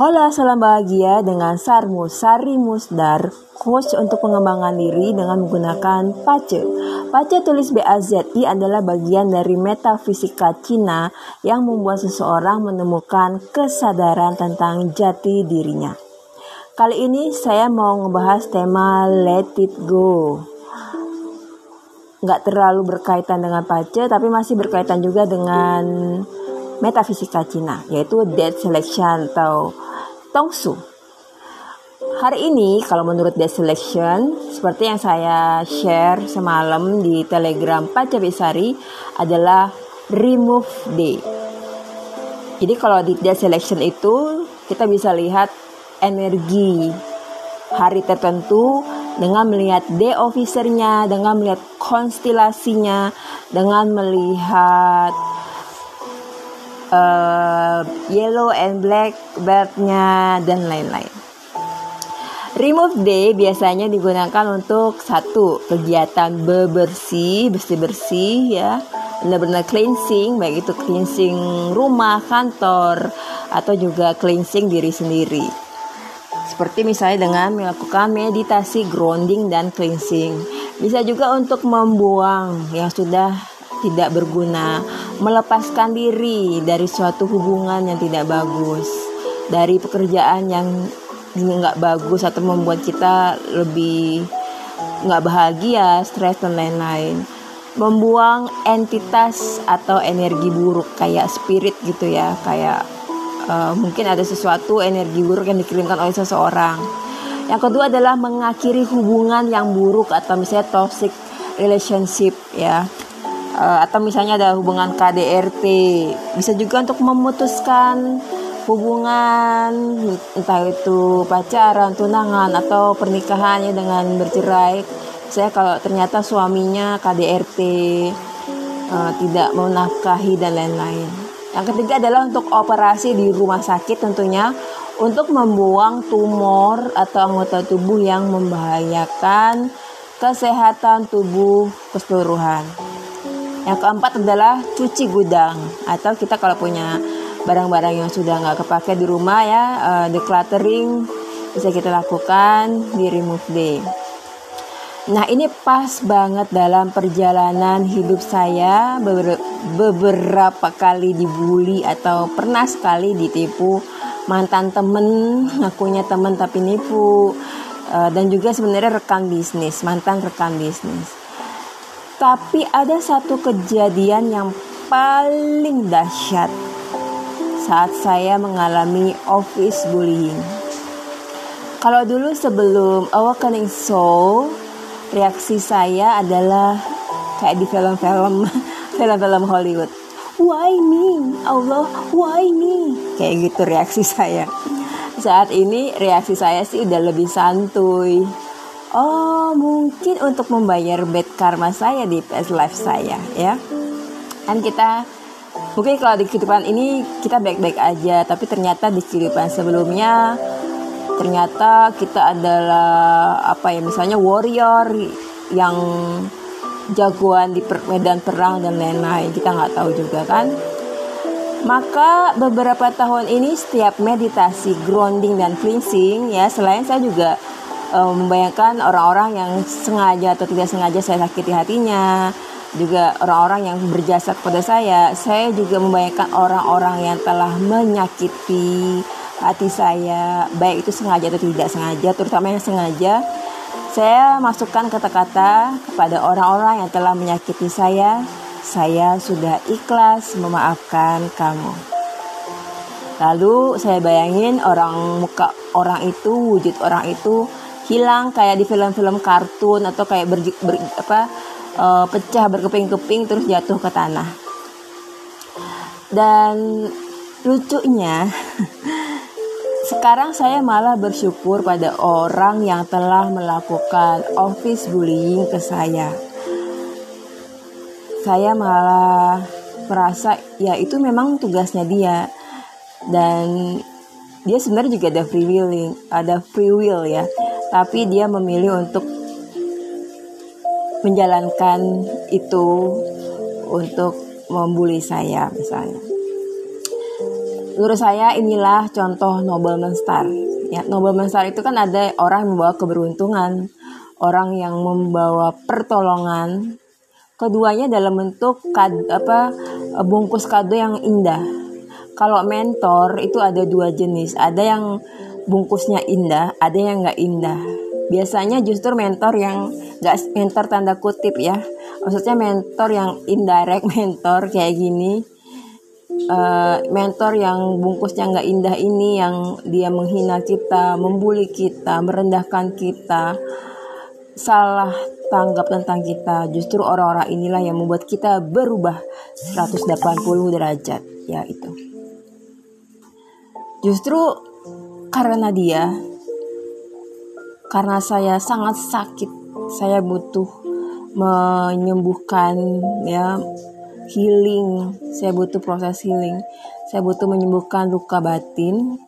Hola, salam bahagia dengan Sarmus Sari Musdar, coach untuk pengembangan diri dengan menggunakan Pace. Pace tulis BAZI adalah bagian dari metafisika Cina yang membuat seseorang menemukan kesadaran tentang jati dirinya. Kali ini saya mau ngebahas tema Let It Go. Nggak terlalu berkaitan dengan Pace, tapi masih berkaitan juga dengan metafisika Cina, yaitu dead selection atau tongsu. Hari ini kalau menurut dead selection, seperti yang saya share semalam di Telegram Pacabisari adalah remove day. Jadi kalau di dead selection itu kita bisa lihat energi hari tertentu dengan melihat day officernya, dengan melihat konstelasinya, dengan melihat uh, yellow and black birdnya dan lain-lain. Remove day biasanya digunakan untuk satu kegiatan bebersih, bersih-bersih ya, benar-benar cleansing, baik itu cleansing rumah, kantor, atau juga cleansing diri sendiri. Seperti misalnya dengan melakukan meditasi grounding dan cleansing. Bisa juga untuk membuang yang sudah tidak berguna, melepaskan diri dari suatu hubungan yang tidak bagus, dari pekerjaan yang nggak bagus atau membuat kita lebih nggak bahagia, stres dan lain-lain. Membuang entitas atau energi buruk kayak spirit gitu ya, kayak uh, mungkin ada sesuatu energi buruk yang dikirimkan oleh seseorang. Yang kedua adalah mengakhiri hubungan yang buruk atau misalnya toxic relationship ya atau misalnya ada hubungan KDRT bisa juga untuk memutuskan hubungan entah itu pacaran tunangan atau pernikahannya dengan bercerai saya kalau ternyata suaminya KDRT uh, eh, tidak menafkahi dan lain-lain yang ketiga adalah untuk operasi di rumah sakit tentunya untuk membuang tumor atau anggota tubuh yang membahayakan kesehatan tubuh keseluruhan. Yang keempat adalah cuci gudang. Atau kita kalau punya barang-barang yang sudah nggak kepake di rumah ya uh, decluttering bisa kita lakukan di remove day. Nah ini pas banget dalam perjalanan hidup saya. Beberapa kali dibully atau pernah sekali ditipu mantan temen ngakunya temen tapi nipu. Uh, dan juga sebenarnya rekan bisnis mantan rekan bisnis tapi ada satu kejadian yang paling dahsyat saat saya mengalami office bullying. Kalau dulu sebelum Awakening Soul, reaksi saya adalah kayak di film-film film-film Hollywood. Why me? Allah, why me? Kayak gitu reaksi saya. Saat ini reaksi saya sih udah lebih santuy Oh, mungkin untuk membayar bad karma saya di past life saya, ya. Kan kita mungkin kalau di kehidupan ini kita baik-baik aja, tapi ternyata di kehidupan sebelumnya ternyata kita adalah apa ya misalnya warrior yang jagoan di medan perang dan lain-lain kita nggak tahu juga kan maka beberapa tahun ini setiap meditasi grounding dan cleansing ya selain saya juga uh, membayangkan orang-orang yang sengaja atau tidak sengaja saya sakiti hatinya juga orang-orang yang berjasa kepada saya. Saya juga membayangkan orang-orang yang telah menyakiti hati saya baik itu sengaja atau tidak sengaja terutama yang sengaja. Saya masukkan kata-kata kepada orang-orang yang telah menyakiti saya saya sudah ikhlas memaafkan kamu. Lalu saya bayangin orang muka orang itu, wujud orang itu hilang kayak di film-film kartun atau kayak ber, ber apa uh, pecah berkeping-keping terus jatuh ke tanah. Dan lucunya sekarang saya malah bersyukur pada orang yang telah melakukan office bullying ke saya. Saya malah merasa ya itu memang tugasnya dia dan dia sebenarnya juga ada free willing, ada free will ya tapi dia memilih untuk menjalankan itu untuk membuli saya misalnya. menurut saya inilah contoh nobleman star. Ya nobleman star itu kan ada orang yang membawa keberuntungan orang yang membawa pertolongan. Keduanya dalam bentuk kad, apa bungkus kado yang indah. Kalau mentor itu ada dua jenis. Ada yang bungkusnya indah ada yang nggak indah. Biasanya justru mentor yang nggak mentor tanda kutip ya. Maksudnya mentor yang indirect mentor kayak gini. Uh, mentor yang bungkusnya nggak indah ini yang dia menghina kita membuli kita merendahkan kita. Salah tanggap tentang kita. Justru orang-orang inilah yang membuat kita berubah 180 derajat, ya itu. Justru karena dia, karena saya sangat sakit, saya butuh menyembuhkan ya healing, saya butuh proses healing. Saya butuh menyembuhkan luka batin.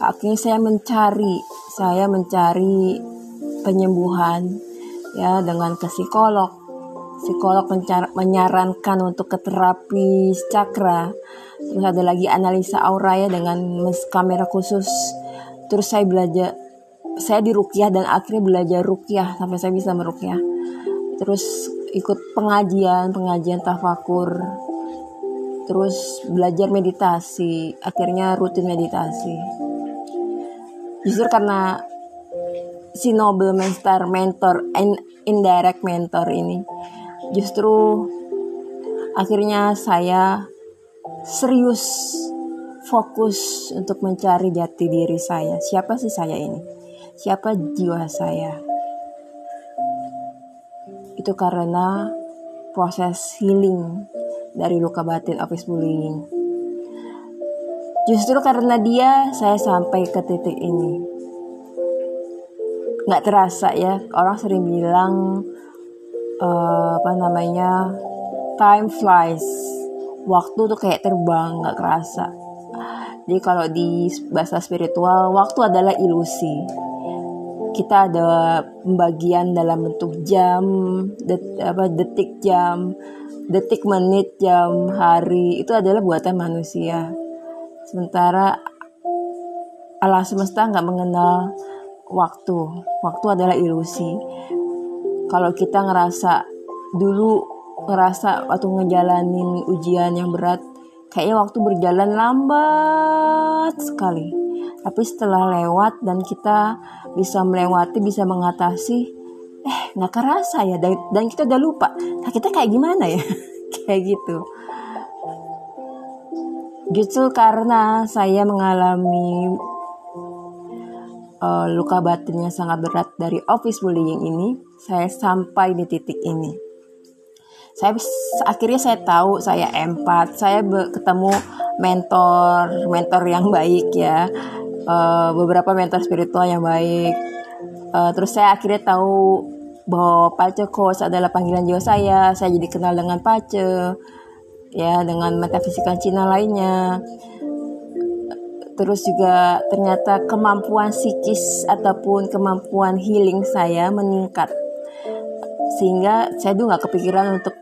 Akhirnya saya mencari, saya mencari penyembuhan ya dengan ke psikolog. Psikolog menyarankan untuk ke terapi cakra terus ada lagi analisa aura ya dengan kamera khusus terus saya belajar saya di rukyah dan akhirnya belajar rukyah sampai saya bisa merukyah terus ikut pengajian pengajian tafakur. Terus belajar meditasi akhirnya rutin meditasi. Justru karena si Nobel Master mentor and indirect mentor ini justru akhirnya saya serius fokus untuk mencari jati diri saya. Siapa sih saya ini? Siapa jiwa saya? Itu karena proses healing dari luka batin office bullying. Justru karena dia saya sampai ke titik ini. Nggak terasa ya orang sering bilang uh, apa namanya time flies. Waktu tuh kayak terbang nggak kerasa jadi kalau di bahasa spiritual waktu adalah ilusi kita ada pembagian dalam bentuk jam det, apa detik jam detik menit jam hari itu adalah buatan manusia sementara alam semesta nggak mengenal waktu. Waktu adalah ilusi. Kalau kita ngerasa dulu ngerasa waktu ngejalanin ujian yang berat, kayaknya waktu berjalan lambat sekali. Tapi setelah lewat dan kita bisa melewati, bisa mengatasi, eh nggak kerasa ya dan, kita udah lupa. Nah kita kayak gimana ya? kayak gitu. Justru karena saya mengalami uh, luka batinnya sangat berat dari office bullying ini, saya sampai di titik ini. Saya akhirnya saya tahu saya empat, saya ketemu mentor, mentor yang baik ya, uh, beberapa mentor spiritual yang baik. Uh, terus saya akhirnya tahu bahwa Pace Coach adalah panggilan jiwa saya. Saya jadi kenal dengan Pace, ya dengan metafisika Cina lainnya terus juga ternyata kemampuan psikis ataupun kemampuan healing saya meningkat sehingga saya nggak kepikiran untuk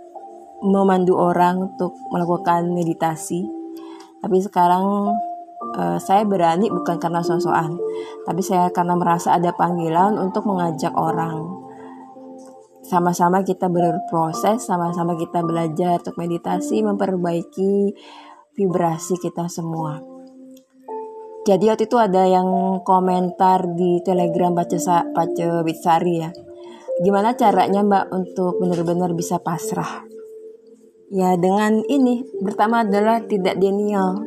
memandu orang untuk melakukan meditasi tapi sekarang uh, saya berani bukan karena sosokan tapi saya karena merasa ada panggilan untuk mengajak orang sama-sama kita berproses sama-sama kita belajar untuk meditasi memperbaiki vibrasi kita semua jadi waktu itu ada yang komentar di telegram baca baca Bitsari ya. Gimana caranya mbak untuk benar-benar bisa pasrah? Ya dengan ini pertama adalah tidak denial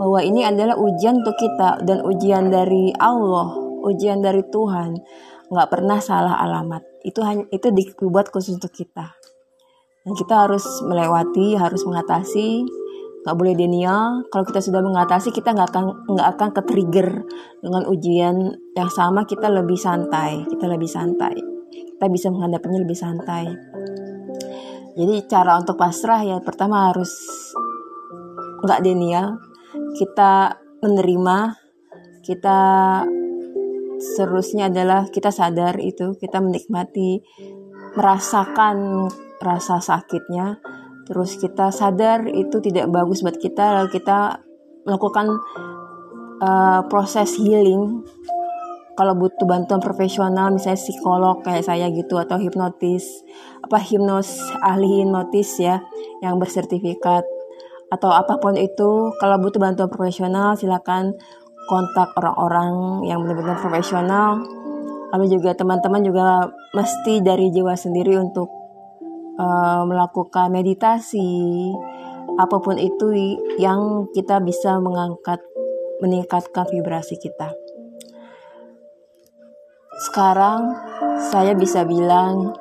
bahwa ini adalah ujian untuk kita dan ujian dari Allah, ujian dari Tuhan, nggak pernah salah alamat. Itu hanya itu dibuat khusus untuk kita. Dan kita harus melewati, harus mengatasi. Nggak boleh denial. Kalau kita sudah mengatasi kita nggak akan nggak akan ke trigger dengan ujian yang sama kita lebih santai. Kita lebih santai. Kita bisa menghadapinya lebih santai jadi cara untuk pasrah ya pertama harus nggak denial. Kita menerima kita seterusnya adalah kita sadar itu kita menikmati merasakan rasa sakitnya. Terus kita sadar itu tidak bagus buat kita lalu kita melakukan uh, proses healing. Kalau butuh bantuan profesional misalnya psikolog kayak saya gitu atau hipnotis apa hipnos ahli hipnotis ya yang bersertifikat? Atau apa pun itu kalau butuh bantuan profesional silakan kontak orang-orang yang benar-benar profesional. Lalu juga teman-teman juga mesti dari jiwa sendiri untuk uh, melakukan meditasi. Apa pun itu yang kita bisa mengangkat meningkatkan vibrasi kita. Sekarang saya bisa bilang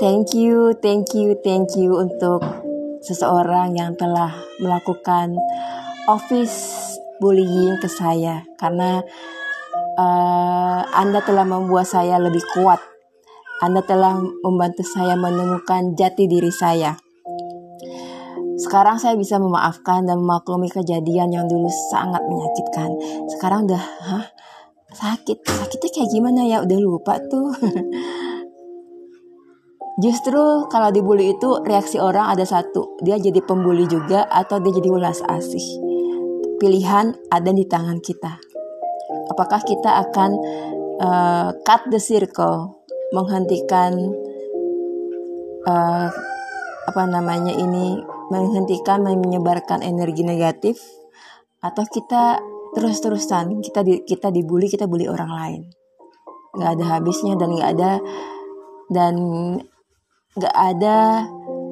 thank you, thank you, thank you untuk seseorang yang telah melakukan office bullying ke saya karena uh, Anda telah membuat saya lebih kuat. Anda telah membantu saya menemukan jati diri saya. Sekarang saya bisa memaafkan dan memaklumi kejadian yang dulu sangat menyakitkan. Sekarang udah, hah? sakit sakitnya kayak gimana ya udah lupa tuh Justru kalau dibully itu reaksi orang ada satu, dia jadi pembuli juga atau dia jadi ulas asih. Pilihan ada di tangan kita. Apakah kita akan uh, cut the circle, menghentikan uh, apa namanya ini, menghentikan menyebarkan energi negatif, atau kita terus-terusan kita di, kita dibully kita bully orang lain nggak ada habisnya dan nggak ada dan nggak ada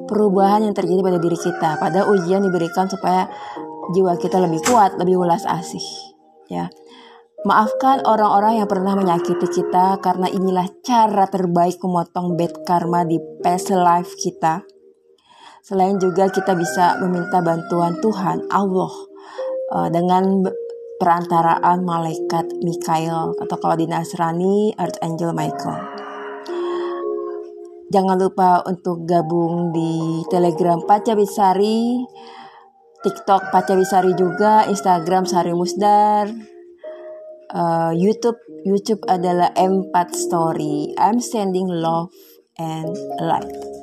perubahan yang terjadi pada diri kita pada ujian diberikan supaya jiwa kita lebih kuat lebih ulas asih ya Maafkan orang-orang yang pernah menyakiti kita karena inilah cara terbaik memotong bad karma di past life kita. Selain juga kita bisa meminta bantuan Tuhan, Allah, eh, dengan perantaraan malaikat Mikael atau kalau di Nasrani Archangel Michael. Jangan lupa untuk gabung di Telegram Pacawisari, TikTok Pacawisari juga, Instagram Sari Musdar, uh, YouTube YouTube adalah M4 Story. I'm sending love and light.